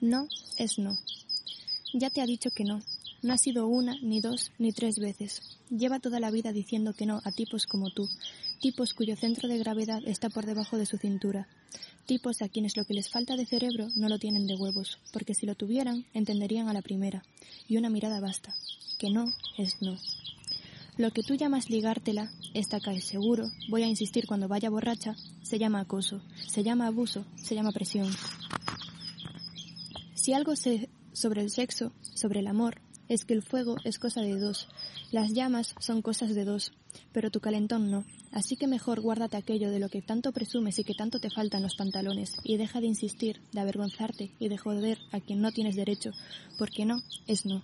No es no. Ya te ha dicho que no. No ha sido una, ni dos, ni tres veces. Lleva toda la vida diciendo que no a tipos como tú, tipos cuyo centro de gravedad está por debajo de su cintura, tipos a quienes lo que les falta de cerebro no lo tienen de huevos, porque si lo tuvieran, entenderían a la primera, y una mirada basta, que no es no. Lo que tú llamas ligártela, esta cae seguro, voy a insistir cuando vaya borracha, se llama acoso, se llama abuso, se llama presión. Si algo sé sobre el sexo, sobre el amor, es que el fuego es cosa de dos, las llamas son cosas de dos, pero tu calentón no. Así que mejor guárdate aquello de lo que tanto presumes y que tanto te faltan los pantalones, y deja de insistir, de avergonzarte y de joder a quien no tienes derecho, porque no es no.